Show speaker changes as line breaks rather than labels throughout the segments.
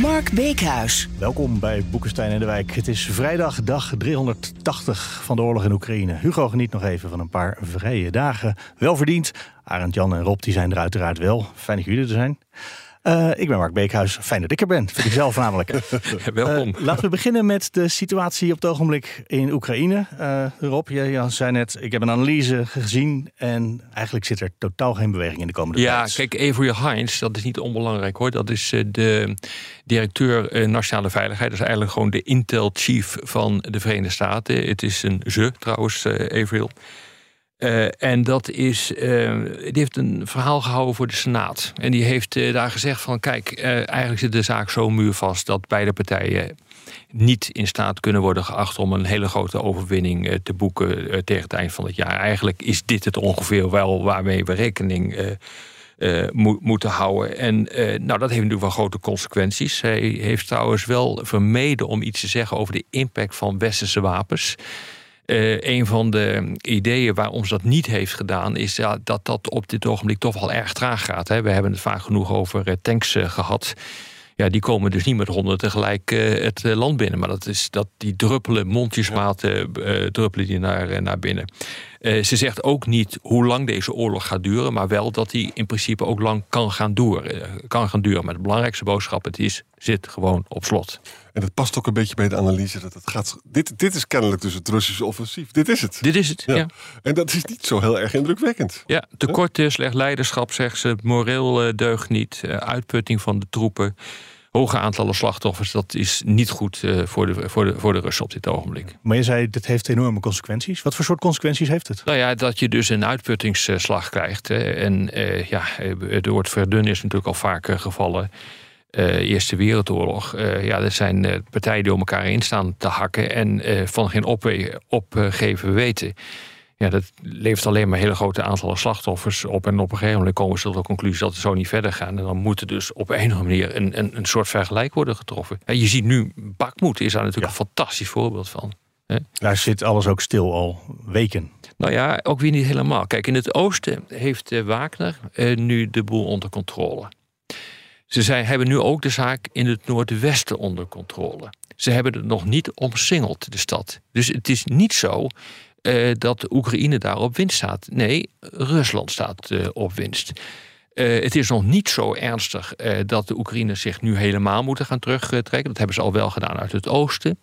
Mark Beekhuis.
Welkom bij Boekenstein in de Wijk. Het is vrijdag, dag 380 van de oorlog in Oekraïne. Hugo geniet nog even van een paar vrije dagen. Wel verdiend. Arend, Jan en Rob die zijn er uiteraard wel. Fijn dat jullie er zijn. Uh, ik ben Mark Beekhuis. Fijn dat ik er ben. Vind ik zelf namelijk.
Welkom.
Uh, laten we beginnen met de situatie op het ogenblik in Oekraïne. Uh, Rob, jij zei net, ik heb een analyse gezien. En eigenlijk zit er totaal geen beweging in de komende
ja,
tijd.
Ja, kijk, Avery Hines, dat is niet onbelangrijk hoor. Dat is de directeur Nationale Veiligheid. Dat is eigenlijk gewoon de Intel Chief van de Verenigde Staten. Het is een ze trouwens, Avril. Uh, en dat is, uh, die heeft een verhaal gehouden voor de Senaat. En die heeft uh, daar gezegd van, kijk, eigenlijk zit de zaak zo muurvast dat beide partijen niet in staat kunnen worden geacht om een hele grote overwinning te boeken tegen het eind van het jaar. Eigenlijk is dit het ongeveer wel waarmee we rekening mo moeten houden. En nou, dat heeft natuurlijk wel grote consequenties. Hij heeft trouwens wel vermeden om iets te zeggen over de impact van westerse wapens. Uh, een van de ideeën waarom ze dat niet heeft gedaan, is ja, dat dat op dit ogenblik toch wel erg traag gaat. Hè. We hebben het vaak genoeg over uh, tanks uh, gehad. Ja, die komen dus niet met honderd tegelijk het land binnen. Maar dat is dat die druppelen, mondjesmaat druppelen die naar, naar binnen. Ze zegt ook niet hoe lang deze oorlog gaat duren, maar wel dat die in principe ook lang kan gaan duren. kan gaan duren. Maar de belangrijkste boodschap het is, zit gewoon op slot.
En dat past ook een beetje bij de analyse dat het gaat. Dit, dit is kennelijk dus het Russische offensief. Dit is het.
Dit is het. Ja. ja.
En dat is niet zo heel erg indrukwekkend.
Ja, tekort, ja? slecht leiderschap, zegt ze. Moreel deugt niet. Uitputting van de troepen. Hoge aantallen slachtoffers, dat is niet goed voor, de, voor, de, voor de Russen op dit ogenblik.
Maar je zei, dit heeft enorme consequenties. Wat voor soort consequenties heeft het?
Nou ja, dat je dus een uitputtingsslag krijgt. En uh, ja, het woord verdunnen is natuurlijk al vaker gevallen. Uh, Eerste Wereldoorlog. Uh, ja, er zijn uh, partijen die om elkaar heen staan te hakken en van geen op, opgeven weten. Ja, dat levert alleen maar hele grote aantallen slachtoffers op. En op een gegeven moment komen ze tot de conclusie dat het zo niet verder gaat. En dan moet er dus op een of andere manier een, een, een soort vergelijk worden getroffen. En je ziet nu, Bakmoed is daar natuurlijk ja. een fantastisch voorbeeld van.
Daar zit alles ook stil al weken.
Nou ja, ook weer niet helemaal. Kijk, in het oosten heeft Wagner nu de boel onder controle. Ze zei, hebben nu ook de zaak in het noordwesten onder controle. Ze hebben het nog niet omsingeld, de stad. Dus het is niet zo uh, dat Oekraïne daar op winst staat. Nee, Rusland staat uh, op winst. Uh, het is nog niet zo ernstig dat de Oekraïners zich nu helemaal moeten gaan terugtrekken. Dat hebben ze al wel gedaan uit het oosten.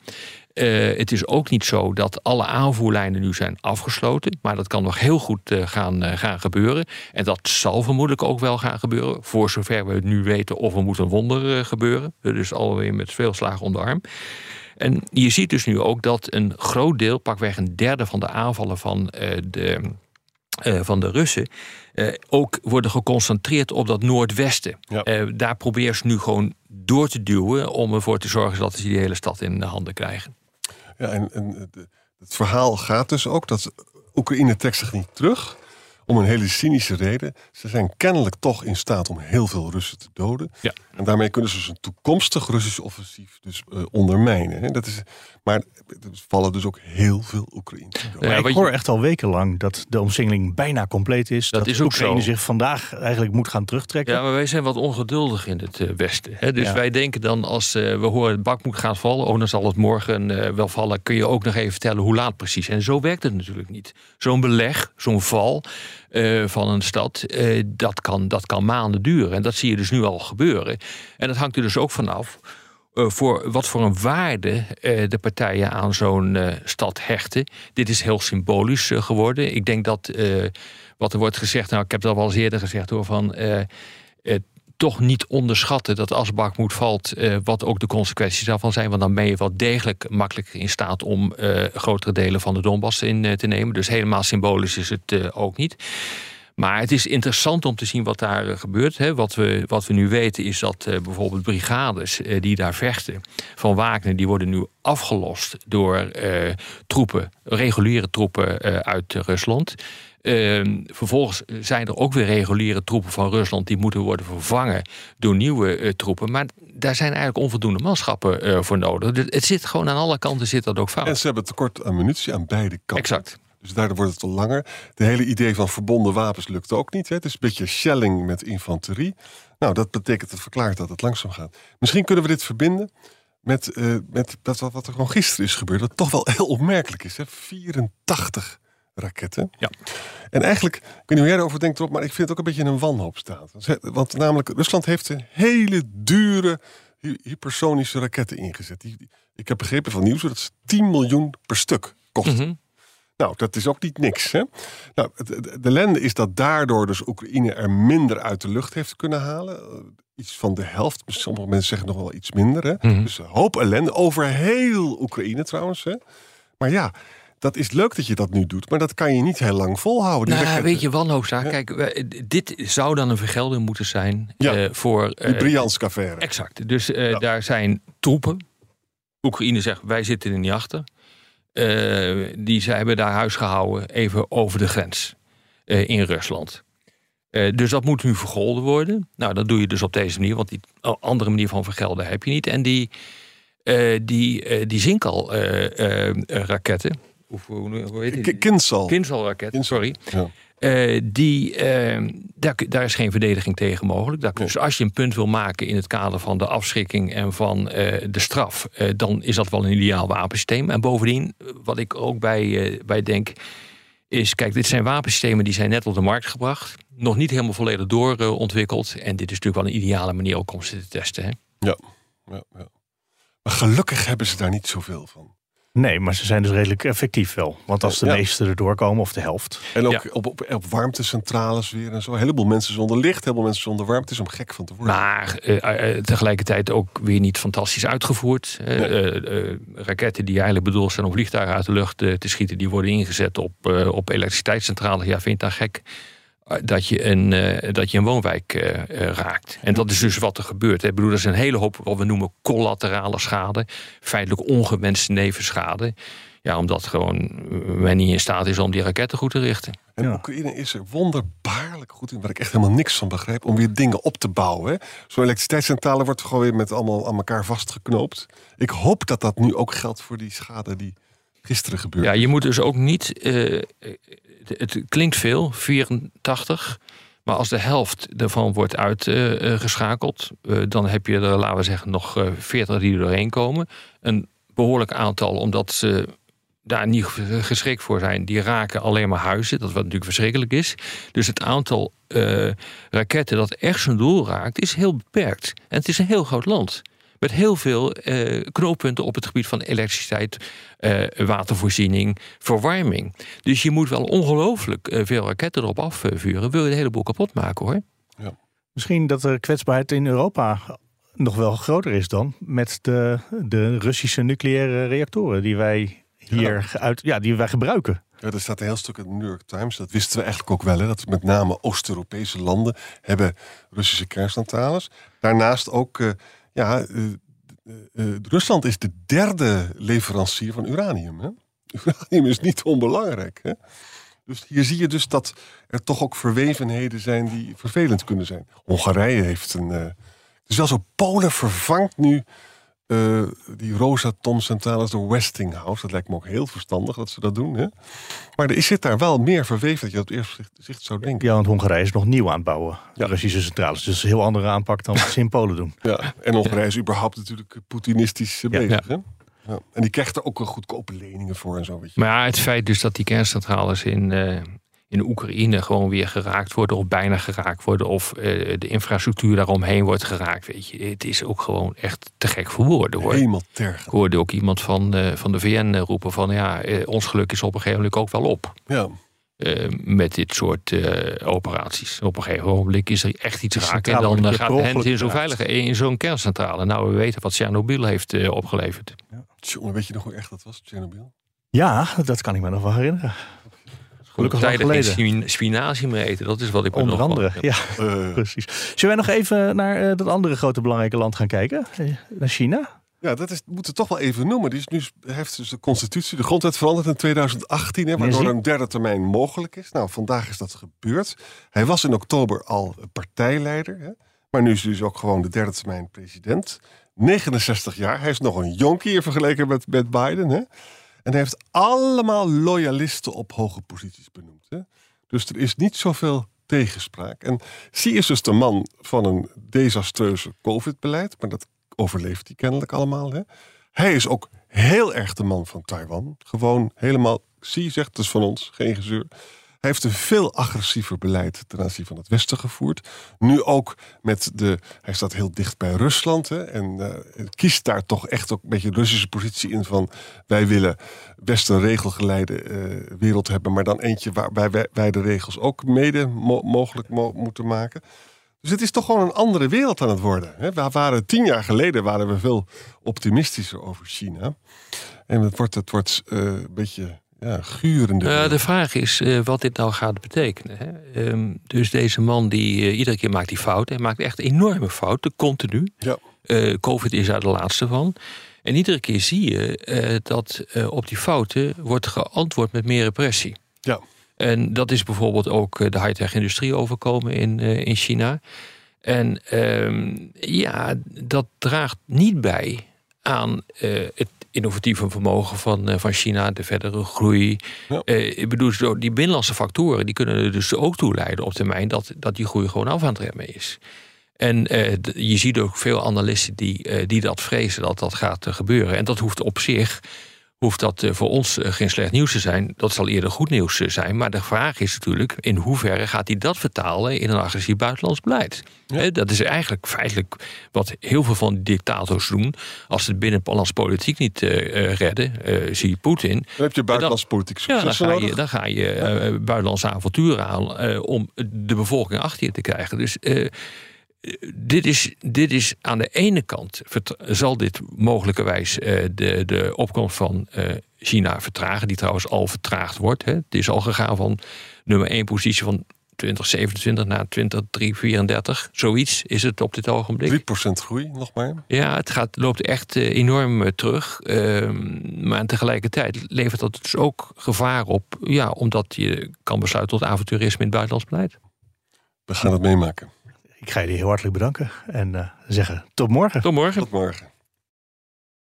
Het is ook niet zo dat alle aanvoerlijnen nu zijn afgesloten. Maar dat kan nog heel goed gaan, gaan gebeuren. En dat zal vermoedelijk ook wel gaan gebeuren. Voor zover we het nu weten of er moet een wonder gebeuren. Dus alweer met veel slagen om de arm. En je ziet dus nu ook dat een groot deel, pakweg een derde van de aanvallen van de. van de Russen ook worden geconcentreerd op dat noordwesten. Ja. daar proberen ze nu gewoon door te duwen om ervoor te zorgen dat ze die hele stad in de handen krijgen.
Ja, en, en het verhaal gaat dus ook dat Oekraïne trekt zich niet terug. Om een hele cynische reden. Ze zijn kennelijk toch in staat om heel veel Russen te doden.
Ja.
En daarmee kunnen ze dus een toekomstig Russisch offensief dus, uh, ondermijnen. Hè. Dat is, maar er vallen dus ook heel veel Oekraïners.
Ja, ik hoor echt al wekenlang dat de omsingeling bijna compleet is.
Dat,
dat
is ook
Oekraïne
zo.
zich vandaag eigenlijk moet gaan terugtrekken.
Ja, maar wij zijn wat ongeduldig in het uh, Westen. Hè. Dus
Ja.
wij denken dan als uh, we horen het bak moet gaan vallen... oh, dan zal het morgen uh, wel vallen. Kun je ook nog even vertellen hoe laat precies. En zo werkt het natuurlijk niet. Zo'n beleg, zo'n val uh, van een stad... Uh, dat, kan, dat kan maanden duren. En dat zie je dus nu al gebeuren. En dat hangt er dus ook vanaf... Uh, voor wat voor een waarde de partijen aan zo'n stad hechten. Dit is heel symbolisch geworden. Ik denk dat wat er wordt gezegd, nou, ik heb dat wel eens eerder gezegd hoor, van toch niet onderschatten dat als Bakmoed valt, wat ook de consequenties daarvan zijn. Want dan ben je wel degelijk makkelijk in staat om grotere delen van de Donbass in te nemen. Dus helemaal symbolisch is het ook niet. Maar het is interessant om te zien wat daar eh, gebeurt. Hè. Wat, we, wat we nu weten is dat uh, bijvoorbeeld brigades uh, die daar vechten van Wagner, die worden nu afgelost door troepen, reguliere troepen uit Rusland. Ehm, vervolgens zijn er ook weer reguliere troepen van Rusland die moeten worden vervangen door nieuwe troepen. Maar daar zijn eigenlijk onvoldoende manschappen voor nodig. Dus het zit gewoon aan alle kanten zit dat ook fout.
En ze hebben tekort aan munitie aan beide kanten.
Exact.
Dus daardoor wordt het wel langer. De hele idee van verbonden wapens lukt ook niet. Hè. Het is een beetje shelling met infanterie. Nou, dat betekent, het verklaart dat het langzaam gaat. Misschien kunnen we dit verbinden met, uh, met dat wat er gewoon gisteren is gebeurd. Wat toch wel heel opmerkelijk is. Hè. 84 raketten.
Ja.
En eigenlijk, ik weet niet hoe jij erover denkt, Rob, maar ik vind het ook een beetje een wanhoopstaat. Want namelijk, Rusland heeft een hele dure hypersonische raketten ingezet. Die, ik heb begrepen van nieuws dat het 10 miljoen per stuk kost. Mm nou, dat is ook niet niks. Hè? Nou, de ellende is dat daardoor dus Oekraïne er minder uit de lucht heeft kunnen halen. Eh, iets van de helft, sommige mensen zeggen nog wel iets minder. Hè? Mhm. Dus een hoop ellende over heel Oekraïne trouwens. Hè? Maar ja, dat is leuk dat je dat nu doet, maar dat kan je niet heel lang volhouden.
Nou, weet je, wanhoopzaak. Ja. Kijk, dit zou dan een vergelding moeten zijn ja. uh, voor...
Uh, Die Briansk-affaire.
Exact. Dus uh, ja. daar zijn troepen. Oekraïne zegt, wij zitten er niet achter. Uh, die ze hebben daar huis gehouden, even over de grens uh, in Rusland. Uh, dus dat moet nu vergolden worden. Nou, dat doe je dus op deze manier, want die andere manier van vergelden heb je niet. En die, die, die Zinkal-raketten, hoe, hoe heet die?
Kinsal.
Kinsal-raketten, sorry. Ja. Uh, die, uh, daar, daar, is geen verdediging tegen mogelijk. Dat, dus als je een punt wil maken in het kader van de afschrikking en van uh, de straf, dan is dat wel een ideaal wapensysteem. En bovendien, wat ik ook bij, bij denk, is: kijk, dit zijn wapensystemen die zijn net op de markt gebracht, nog niet helemaal volledig doorontwikkeld. en dit is natuurlijk wel een ideale manier ook om ze te testen. Hè?
Ja, ja, ja. Maar gelukkig hebben ze daar niet zoveel van.
Nee, maar ze zijn dus redelijk effectief wel. Want als de ja. meeste erdoor komen, of de helft.
En ook ja. op, op, op, warmtecentrales weer en zo. Een heleboel mensen zonder licht, een heleboel mensen zonder warmte. is om gek van te worden.
Maar uh, uh, tegelijkertijd ook weer niet fantastisch uitgevoerd. Nee. raketten die eigenlijk bedoeld zijn om vliegtuigen uit de lucht te schieten... die worden ingezet op, op elektriciteitscentrales. Ja, vind je dat gek? Dat je een, uh, dat je een woonwijk uh, uh, raakt. En dat is dus wat er gebeurt. Ik bedoel, dat is een hele hoop wat we noemen collaterale schade. Feitelijk ongewenste nevenschade. Ja, omdat gewoon men niet in staat is om die raketten goed te richten.
En ja. Oekraïne is er wonderbaarlijk goed in, waar ik echt helemaal niks van begrijp, om weer dingen op te bouwen. Zo'n elektriciteitscentrale wordt gewoon weer met allemaal aan elkaar vastgeknoopt. Ik hoop dat dat nu ook geldt voor die schade die gisteren.
Ja, je moet dus ook niet het klinkt veel, 84. Maar als de helft ervan wordt uitgeschakeld, uh, uh, dan heb je er, laten we zeggen, nog uh, 40 die er doorheen komen. Een behoorlijk aantal, omdat ze daar niet geschikt voor zijn, die raken alleen maar huizen. Dat wat natuurlijk verschrikkelijk is. Dus het aantal eh, raketten dat echt zijn doel raakt, is heel beperkt. En het is een heel groot land met heel veel uh, knooppunten op het gebied van elektriciteit, uh, watervoorziening, verwarming. Dus je moet wel ongelooflijk uh, veel raketten erop afvuren. Wil je de hele boel kapot maken hoor.
Ja. Misschien dat de kwetsbaarheid in Europa nog wel groter is dan met de, de Russische nucleaire reactoren die wij hier ja. Uit, ja, die wij gebruiken.
Ja, er staat een heel stuk in de New York Times. Dat wisten we eigenlijk ook wel. Hè, dat met name Oost-Europese landen hebben Russische kerncentrales. Daarnaast ook uh, uh, Rusland is de derde leverancier van uranium. Hè? Uranium is niet onbelangrijk. Hè? Dus hier zie je dus dat er toch ook verwevenheden zijn die vervelend kunnen zijn. Hongarije heeft een. Dus wel zo, Polen vervangt nu uh, die Rosatom-centrales door Westinghouse. Dat lijkt me ook heel verstandig dat ze dat doen. Hè? Maar er zit daar wel meer verweven dat je op het eerste zicht zou denken.
Ja, want Hongarije is nog nieuw aan het bouwen. Ja. Russische centrales. Dus een heel andere aanpak dan wat ze in Polen doen.
Ja, en Hongarije is überhaupt natuurlijk Poetinistisch bezig. Hè? Ja. En die krijgt er ook een goedkope leningen voor en zo. Weet je.
Maar ja, het feit dus dat die kerncentrales in, uh, in Oekraïne gewoon weer geraakt worden of bijna geraakt worden of uh, de infrastructuur daaromheen wordt geraakt. Weet je, het is ook gewoon echt te gek voor woorden hoor.
Helemaal tergend.
Ik hoorde ook iemand van, uh, van de VN roepen van ja, uh, ons geluk is op een gegeven moment ook wel op.
Ja.
met dit soort operaties. Op een gegeven moment is er echt iets raak. En dan gaat de hand in zo'n veilige in zo'n kerncentrale. Nou, we weten wat Tsjernobyl heeft opgeleverd.
Ja. Tjonge, weet je nog hoe echt dat was, Tsjernobyl?
Ja, dat kan ik me nog wel herinneren Gelukkig lang geleden.
spin- spinazie meer eten. Dat is wat ik
Onder
nog
andere,
van-
ja,
Eh,
precies. Zullen wij nog even naar eh, dat andere grote belangrijke land gaan kijken? Eh, Naar China?
Ja, dat is, moeten we toch wel even noemen. Die is nu, heeft dus de constitutie, de grondwet veranderd in 2018, hè, waardoor een derde termijn mogelijk is. Nou, vandaag is dat gebeurd. Hij was in oktober al partijleider, hè, maar nu is hij dus ook gewoon de derde termijn president. 69 jaar, hij is nog een jonkie vergeleken met, met Biden. Hè. En hij heeft allemaal loyalisten op hoge posities benoemd. Hè. Dus er is niet zoveel tegenspraak. En Xi is dus de man van een desastreuze COVID-beleid, maar dat overleeft hij kennelijk allemaal. Hè. Hij is ook heel erg de man van Taiwan. Gewoon helemaal, Xi zegt dus van ons, geen gezeur. Hij heeft een veel agressiever beleid ten aanzien van het Westen gevoerd. Nu ook met de. Hij staat heel dicht bij Rusland. Hè, en eh, kiest daar toch echt ook een beetje de Russische positie in van. Wij willen best een regelgeleide eh, wereld hebben. Maar dan eentje waarbij wij, wij de regels ook mede mo- mogelijk mo- moeten maken. Dus het is toch gewoon een andere wereld aan het worden. Hè. We waren tien jaar geleden waren we veel optimistischer over China. En het wordt, het wordt eh, een beetje ja, gurende. Wereld.
de vraag is eh, wat dit nou gaat betekenen. Hè? Ehm, dus deze man die eh, iedere keer maakt die fouten. Hij maakt echt enorme fouten, continu.
Ja.
Covid is daar de laatste van. En iedere keer zie je dat op die fouten wordt geantwoord met meer repressie.
Ja.
En dat is bijvoorbeeld ook de high-tech industrie overkomen in, in China. En ehm, ja, dat draagt niet bij aan eh, het innovatieve vermogen van, eh, van China, de verdere groei.
Ja.
Eh, ik bedoel, zo, die binnenlandse factoren die kunnen er dus ook toe leiden op termijn dat, dat die groei gewoon af aan het remmen is. En eh, je ziet ook veel analisten die, die dat vrezen dat dat gaat gebeuren. En dat hoeft op zich hoeft dat eh, voor ons eh, geen slecht nieuws te zijn. Dat zal eerder goed nieuws eh, zijn. Maar de vraag is natuurlijk in hoeverre gaat hij dat vertalen in een agressief buitenlands beleid. Dat is eigenlijk feitelijk wat heel veel van die dictators doen. Als ze het binnenlandse politiek niet redden, zie je Poetin.
Dan heb je buitenlandse politiek
Ja, dan ga je, dan ga je buitenlandse avonturen aan om de bevolking achter je te krijgen. Dus dit, is, dit is aan de ene kant zal dit mogelijkerwijs eh, de, de opkomst van eh, China vertragen, die trouwens al vertraagd wordt. Hè. Het is al gegaan van nummer 1 positie van 2027 naar 2034. Zoiets is het op dit ogenblik.
3% groei nog maar.
Ja, het gaat, loopt echt eh, enorm terug. Ehm, maar tegelijkertijd levert dat dus ook gevaar op. Ja, omdat je kan besluiten tot avonturisme in het buitenlands beleid.
We gaan het meemaken.
Ik ga jullie heel hartelijk bedanken en eh, zeggen tot morgen.
Tot morgen.
Tot morgen.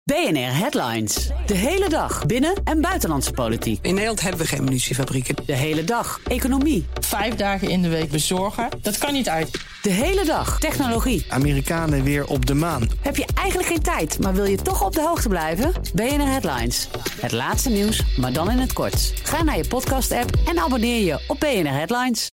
BNR Headlines. De hele dag binnen- en buitenlandse politiek.
In Nederland hebben we geen munitiefabrieken.
De hele dag economie.
vijf dagen in de week bezorgen. Dat kan niet uit.
De hele dag technologie.
Amerikanen weer op de maan.
Heb je eigenlijk geen tijd, maar wil je toch op de hoogte blijven? BNR Headlines. Het laatste nieuws, maar dan in het kort. Ga naar je podcast-app en abonneer je op BNR Headlines.